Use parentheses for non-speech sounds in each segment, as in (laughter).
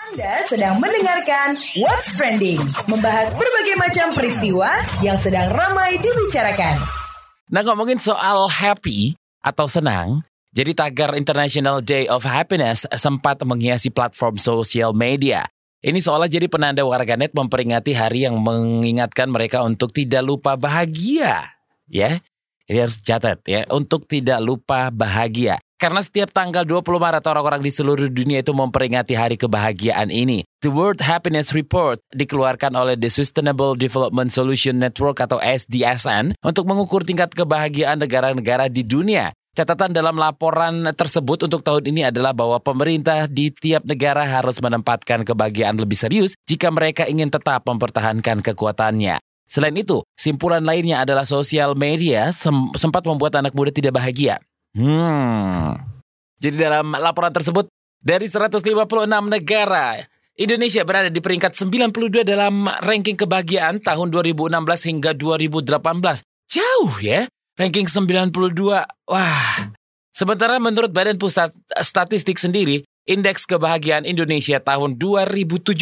Anda sedang mendengarkan What's Trending, membahas berbagai macam peristiwa yang sedang ramai dibicarakan. Nah ngomongin soal happy atau senang, jadi tagar International Day of Happiness sempat menghiasi platform sosial media. Ini seolah jadi penanda warganet memperingati hari yang mengingatkan mereka untuk tidak lupa bahagia. Ya, ini harus catat ya, untuk tidak lupa bahagia. Karena setiap tanggal 20 Maret orang-orang di seluruh dunia itu memperingati hari kebahagiaan ini. The World Happiness Report dikeluarkan oleh The Sustainable Development Solution Network atau SDSN untuk mengukur tingkat kebahagiaan negara-negara di dunia. Catatan dalam laporan tersebut untuk tahun ini adalah bahwa pemerintah di tiap negara harus menempatkan kebahagiaan lebih serius jika mereka ingin tetap mempertahankan kekuatannya. Selain itu, simpulan lainnya adalah sosial media sem sempat membuat anak muda tidak bahagia. Hmm. Jadi dalam laporan tersebut, dari 156 negara, Indonesia berada di peringkat 92 dalam ranking kebahagiaan tahun 2016 hingga 2018. Jauh ya, ranking 92. Wah. Sementara menurut Badan Pusat Statistik sendiri, indeks kebahagiaan Indonesia tahun 2017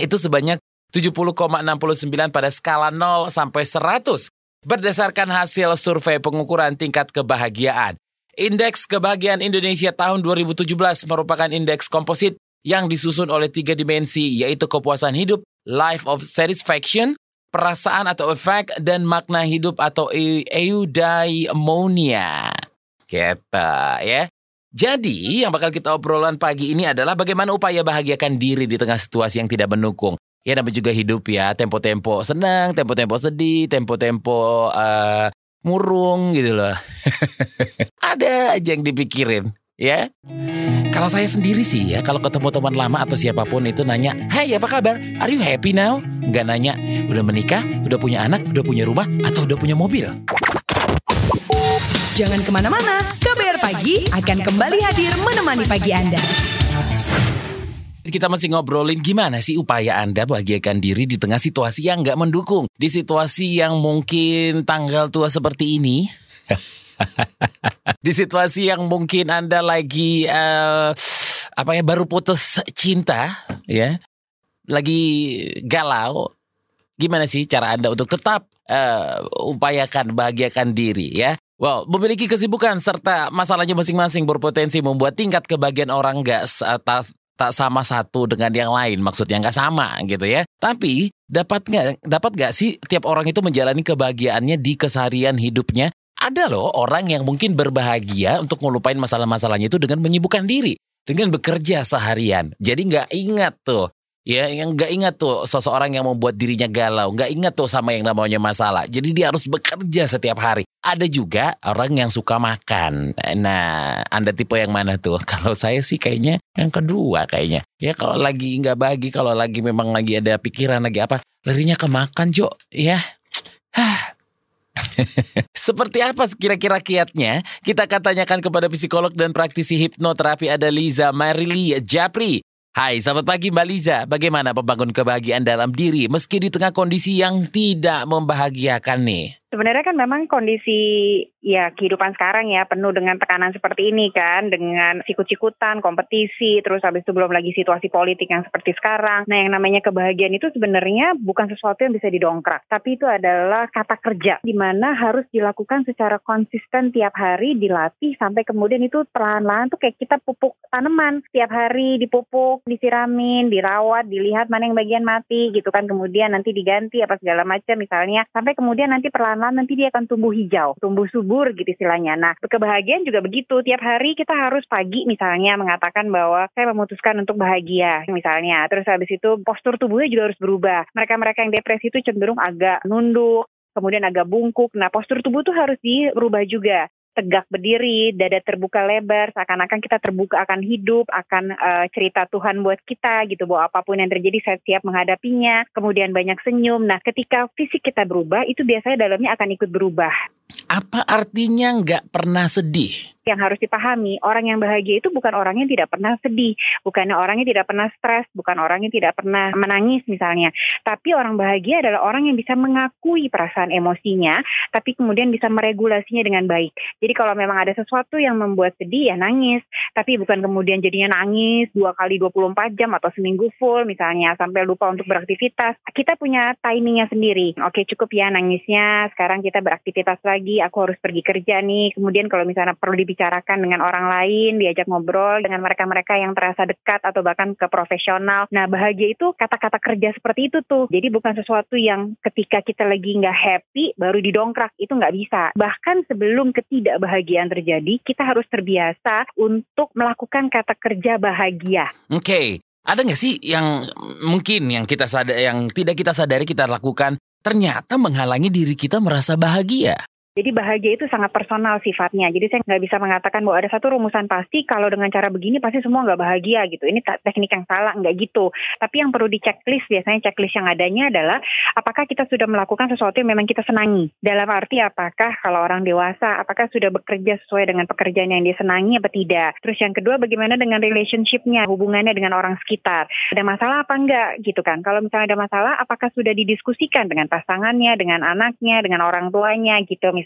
itu sebanyak 70,69 pada skala 0 sampai 100 berdasarkan hasil survei pengukuran tingkat kebahagiaan. Indeks kebahagiaan Indonesia tahun 2017 merupakan indeks komposit yang disusun oleh tiga dimensi yaitu kepuasan hidup, life of satisfaction, perasaan atau efek, dan makna hidup atau eudaimonia. Kita ya. Jadi yang bakal kita obrolan pagi ini adalah bagaimana upaya bahagiakan diri di tengah situasi yang tidak mendukung ya namanya juga hidup ya. Tempo-tempo senang tempo-tempo sedih tempo-tempo uh, murung gitu loh. (laughs) Ada aja yang dipikirin ya. Kalau saya sendiri sih ya kalau ketemu teman lama atau siapa pun itu nanya Hai apa kabar? Are you happy now? Nggak nanya udah menikah? Udah punya anak? Udah punya rumah? Atau udah punya mobil? Jangan ke mana-mana, KBR Pagi akan kembali hadir menemani pagi Anda. Kita masih ngobrolin gimana sih upaya Anda bahagiakan diri di tengah situasi yang nggak mendukung. Di situasi yang mungkin tanggal tua seperti ini. (laughs) di situasi yang mungkin Anda lagi uh, apa ya baru putus cinta ya. Lagi galau. Gimana sih cara Anda untuk tetap uh, upayakan bahagiakan diri ya? Wow, memiliki kesibukan serta masalahnya masing-masing berpotensi membuat tingkat kebahagiaan orang nggak tak sama satu dengan yang lain, maksudnya nggak sama gitu ya. Tapi dapat nggak dapat nggak sih tiap orang itu menjalani kebahagiaannya di keseharian hidupnya? Ada loh orang yang mungkin berbahagia untuk ngelupain masalah-masalahnya itu dengan menyibukkan diri, dengan bekerja seharian. Jadi nggak ingat tuh Ya, yang nggak ingat tuh seseorang yang membuat dirinya galau, nggak ingat tuh sama yang namanya masalah. Jadi dia harus bekerja setiap hari. Ada juga orang yang suka makan. Nah, Anda tipe yang mana tuh? (laughs) Kalau saya sih kayaknya yang kedua kayaknya. Ya kalau lagi nggak bagi, kalau lagi memang lagi ada pikiran lagi apa, larinya ke makan, Jo. Ya. (laughs) Seperti apa kira-kira kiatnya? Kita akan tanyakan kepada psikolog dan praktisi hipnoterapi ada Liza Marili Japri. Hai, selamat pagi Mbak Liza. Bagaimana membangun kebahagiaan dalam diri meski di tengah kondisi yang tidak membahagiakan nih? Sebenarnya kan memang kondisi ya kehidupan sekarang ya penuh dengan tekanan seperti ini kan, dengan sikut-sikutan, kompetisi, terus habis itu belum lagi situasi politik yang seperti sekarang. Nah yang namanya kebahagiaan itu sebenarnya bukan sesuatu yang bisa didongkrak, tapi itu adalah kata kerja di mana harus dilakukan secara konsisten tiap hari, dilatih sampai kemudian itu perlahan-lahan tuh kayak kita pupuk tanaman. Tiap hari dipupuk, disiramin, dirawat, dilihat mana yang bagian mati gitu kan, kemudian nanti diganti apa segala macam misalnya. Sampai kemudian nanti perlahan nanti dia akan tumbuh hijau, tumbuh subur gitu istilahnya. Nah, kebahagiaan juga begitu. Tiap hari kita harus pagi misalnya mengatakan bahwa saya memutuskan untuk bahagia misalnya. Terus habis itu postur tubuhnya juga harus berubah. Mereka-mereka yang depresi itu cenderung agak nunduk, kemudian agak bungkuk. Nah, postur tubuh tuh harus dirubah juga tegak berdiri, dada terbuka lebar, seakan-akan kita terbuka akan hidup, akan uh, cerita Tuhan buat kita gitu, bahwa apa pun yang terjadi saya siap menghadapinya, kemudian banyak senyum. Nah, ketika fisik kita berubah, itu biasanya dalamnya akan ikut berubah. Apa artinya nggak pernah sedih? Yang harus dipahami, orang yang bahagia itu bukan orang yang tidak pernah sedih, bukannya orang yang tidak pernah stres, bukan orang yang tidak pernah menangis misalnya. Tapi orang bahagia adalah orang yang bisa mengakui perasaan emosinya, tapi kemudian bisa meregulasinya dengan baik. Jadi kalau memang ada sesuatu yang membuat sedih ya nangis, tapi bukan kemudian jadinya nangis dua kali 24 jam atau seminggu full misalnya sampai lupa untuk beraktivitas. Kita punya timingnya sendiri. Oke cukup ya nangisnya, sekarang kita beraktivitas lagi, aku harus pergi kerja nih. Kemudian kalau misalnya perlu dibicarakan dengan orang lain, diajak ngobrol dengan mereka-mereka yang terasa dekat atau bahkan ke profesional. Nah bahagia itu kata-kata kerja seperti itu tuh. Jadi bukan sesuatu yang ketika kita lagi nggak happy baru didongkrak itu nggak bisa. Bahkan sebelum ketidakbahagiaan terjadi, kita harus terbiasa untuk melakukan kata kerja bahagia. Oke. Okay. Ada nggak sih yang mungkin yang kita sadar, yang tidak kita sadari kita lakukan ternyata menghalangi diri kita merasa bahagia? Jadi bahagia itu sangat personal sifatnya. Jadi saya nggak bisa mengatakan bahwa ada satu rumusan pasti kalau dengan cara begini pasti semua nggak bahagia gitu. Ini teknik yang salah, nggak gitu. Tapi yang perlu di checklist biasanya checklist yang adanya adalah apakah kita sudah melakukan sesuatu yang memang kita senangi. Dalam arti apakah kalau orang dewasa, apakah sudah bekerja sesuai dengan pekerjaan yang dia senangi apa tidak. Terus yang kedua bagaimana dengan relationshipnya, hubungannya dengan orang sekitar. Ada masalah apa enggak gitu kan. Kalau misalnya ada masalah, apakah sudah didiskusikan dengan pasangannya, dengan anaknya, dengan orang tuanya gitu misalnya.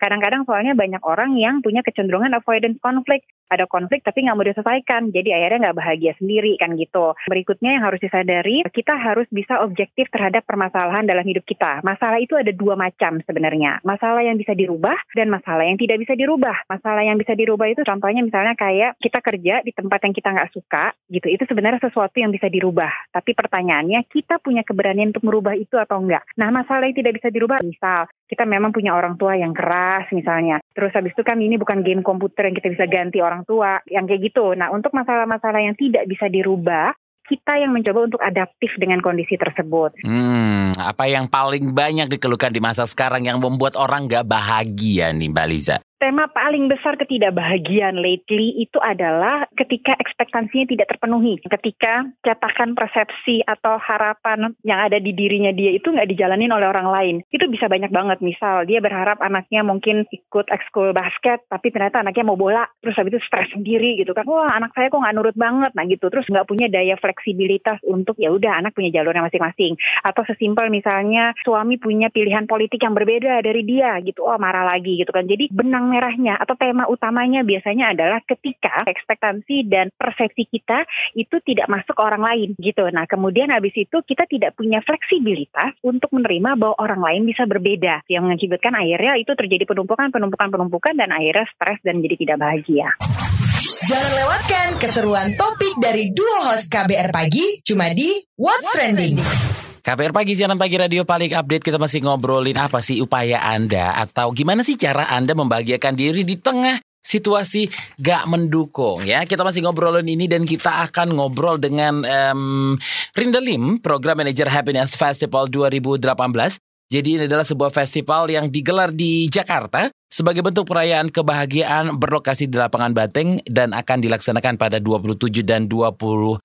Kadang-kadang soalnya banyak orang yang punya kecenderungan avoidance konflik. Ada konflik tapi nggak mau diselesaikan. Jadi akhirnya nggak bahagia sendiri kan gitu. Berikutnya yang harus disadari, kita harus bisa objektif terhadap permasalahan dalam hidup kita. Masalah itu ada dua macam sebenarnya. Masalah yang bisa dirubah dan masalah yang tidak bisa dirubah. Masalah yang bisa dirubah itu contohnya misalnya kayak kita kerja di tempat yang kita nggak suka gitu. Itu sebenarnya sesuatu yang bisa dirubah. Tapi pertanyaannya kita punya keberanian untuk merubah itu atau enggak. Nah masalah yang tidak bisa dirubah misal kita memang punya orang tua yang keras misalnya. Terus habis itu kan ini bukan game komputer yang kita bisa ganti orang tua, yang kayak gitu. Nah untuk masalah-masalah yang tidak bisa dirubah, kita yang mencoba untuk adaptif dengan kondisi tersebut. Hmm, apa yang paling banyak dikeluhkan di masa sekarang yang membuat orang gak bahagia nih Mbak Liza? Tema paling besar ketidakbahagiaan lately itu adalah ketika ekspektasinya tidak terpenuhi. Ketika cetakan persepsi atau harapan yang ada di dirinya dia itu nggak dijalanin oleh orang lain. Itu bisa banyak banget. Misal dia berharap anaknya mungkin ikut ekskul basket, tapi ternyata anaknya mau bola. Terus habis itu stres sendiri gitu kan. Wah anak saya kok nggak nurut banget. Nah gitu. Terus nggak punya daya fleksibilitas untuk ya udah anak punya jalurnya masing-masing. Atau sesimpel misalnya suami punya pilihan politik yang berbeda dari dia gitu. Oh marah lagi gitu kan. Jadi benang merahnya atau tema utamanya biasanya adalah ketika ekspektasi dan persepsi kita itu tidak masuk ke orang lain gitu. Nah kemudian habis itu kita tidak punya fleksibilitas untuk menerima bahwa orang lain bisa berbeda yang mengakibatkan akhirnya itu terjadi penumpukan, penumpukan, penumpukan dan akhirnya stres dan jadi tidak bahagia. Jangan lewatkan keseruan topik dari dua host KBR Pagi cuma di What's Trending. KPR Pagi, siaran pagi radio paling update kita masih ngobrolin apa sih upaya Anda atau gimana sih cara Anda membahagiakan diri di tengah situasi gak mendukung ya. Kita masih ngobrolin ini dan kita akan ngobrol dengan um, Rinda Program Manager Happiness Festival 2018. Jadi ini adalah sebuah festival yang digelar di Jakarta sebagai bentuk perayaan kebahagiaan berlokasi di lapangan Banteng dan akan dilaksanakan pada 27 dan 28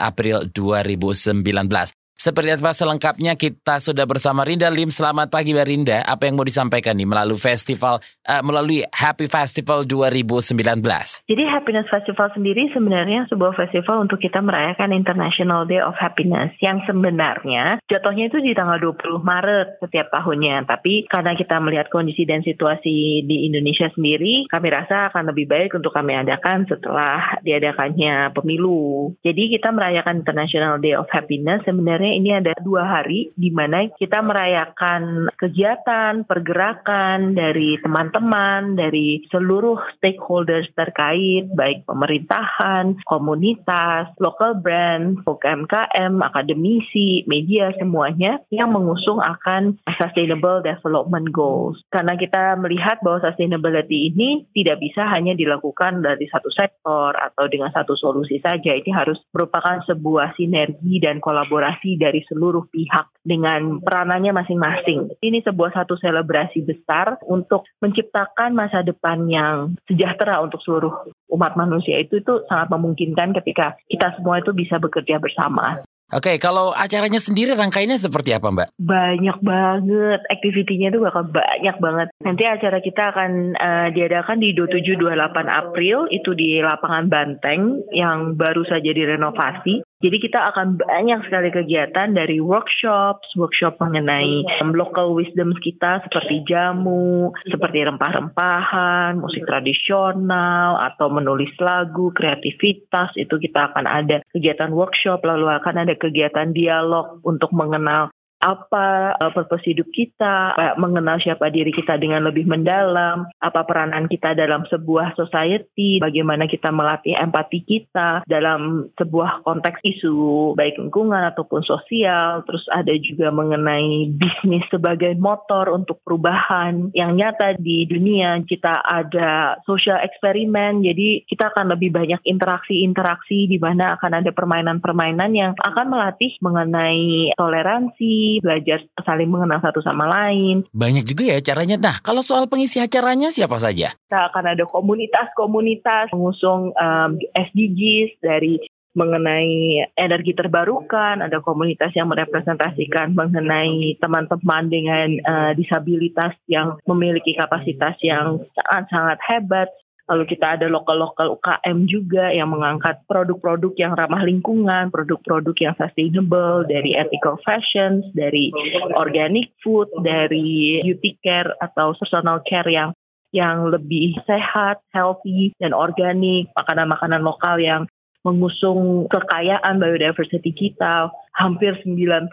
April 2019. Seperti apa selengkapnya kita sudah bersama Rinda Lim. Selamat pagi Mbak Rinda. Apa yang mau disampaikan nih melalui festival uh, melalui Happy Festival 2019? Jadi Happiness Festival sendiri sebenarnya sebuah festival untuk kita merayakan International Day of Happiness yang sebenarnya jatuhnya itu di tanggal 20 Maret setiap tahunnya. Tapi karena kita melihat kondisi dan situasi di Indonesia sendiri, kami rasa akan lebih baik untuk kami adakan setelah diadakannya pemilu. Jadi kita merayakan International Day of Happiness sebenarnya sebenarnya ini ada dua hari di mana kita merayakan kegiatan, pergerakan dari teman-teman, dari seluruh stakeholders terkait, baik pemerintahan, komunitas, local brand, UMKM, akademisi, media, semuanya yang mengusung akan Sustainable Development Goals. Karena kita melihat bahwa sustainability ini tidak bisa hanya dilakukan dari satu sektor atau dengan satu solusi saja. Ini harus merupakan sebuah sinergi dan kolaborasi dari seluruh pihak dengan peranannya masing-masing. Ini sebuah satu selebrasi besar untuk menciptakan masa depan yang sejahtera untuk seluruh umat manusia itu itu sangat memungkinkan ketika kita semua itu bisa bekerja bersama. Oke, kalau acaranya sendiri rangkaiannya seperti apa Mbak? Banyak banget, aktivitinya itu bakal banyak banget. Nanti acara kita akan uh, diadakan di 27-28 April, itu di lapangan Banteng yang baru saja direnovasi. Jadi kita akan banyak sekali kegiatan dari workshop, workshop mengenai local wisdom kita seperti jamu, seperti rempah-rempahan, musik tradisional, atau menulis lagu, kreativitas, itu kita akan ada kegiatan workshop, lalu akan ada kegiatan dialog untuk mengenal apa uh, purpose hidup kita, mengenal siapa diri kita dengan lebih mendalam, apa peranan kita dalam sebuah society, bagaimana kita melatih empati kita dalam sebuah konteks isu baik lingkungan ataupun sosial, terus ada juga mengenai bisnis sebagai motor untuk perubahan. Yang nyata di dunia, kita ada social eksperimen, jadi kita akan lebih banyak interaksi-interaksi di mana akan ada permainan-permainan yang akan melatih mengenai toleransi, belajar saling mengenal satu sama lain. Banyak juga ya caranya. Nah, kalau soal pengisi acaranya siapa saja? Kita akan ada komunitas-komunitas mengusung um, SDGs dari mengenai energi terbarukan, ada komunitas yang merepresentasikan mengenai teman-teman dengan uh, disabilitas yang memiliki kapasitas yang sangat-sangat hebat. Lalu kita ada lokal-lokal UKM juga yang mengangkat produk-produk yang ramah lingkungan, produk-produk yang sustainable dari ethical fashion, dari organic food, dari beauty care atau personal care yang yang lebih sehat, healthy, dan organik, makanan-makanan lokal yang mengusung kekayaan biodiversity kita, hampir 94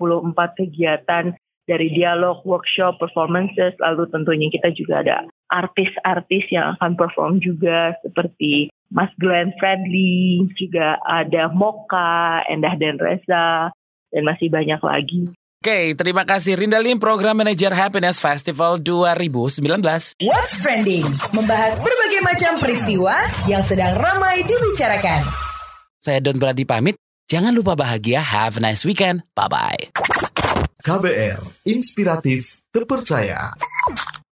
kegiatan dari dialog, workshop, performances, lalu tentunya kita juga ada artis-artis yang akan perform juga seperti Mas Glenn Fredly, juga ada Moka, Endah dan Reza, dan masih banyak lagi. Oke, terima kasih Rinda Lim, Program Manager Happiness Festival 2019. What's Trending? Membahas berbagai macam peristiwa yang sedang ramai dibicarakan. Saya Don Brady pamit. Jangan lupa bahagia. Have a nice weekend. Bye-bye. KBR, inspiratif, terpercaya.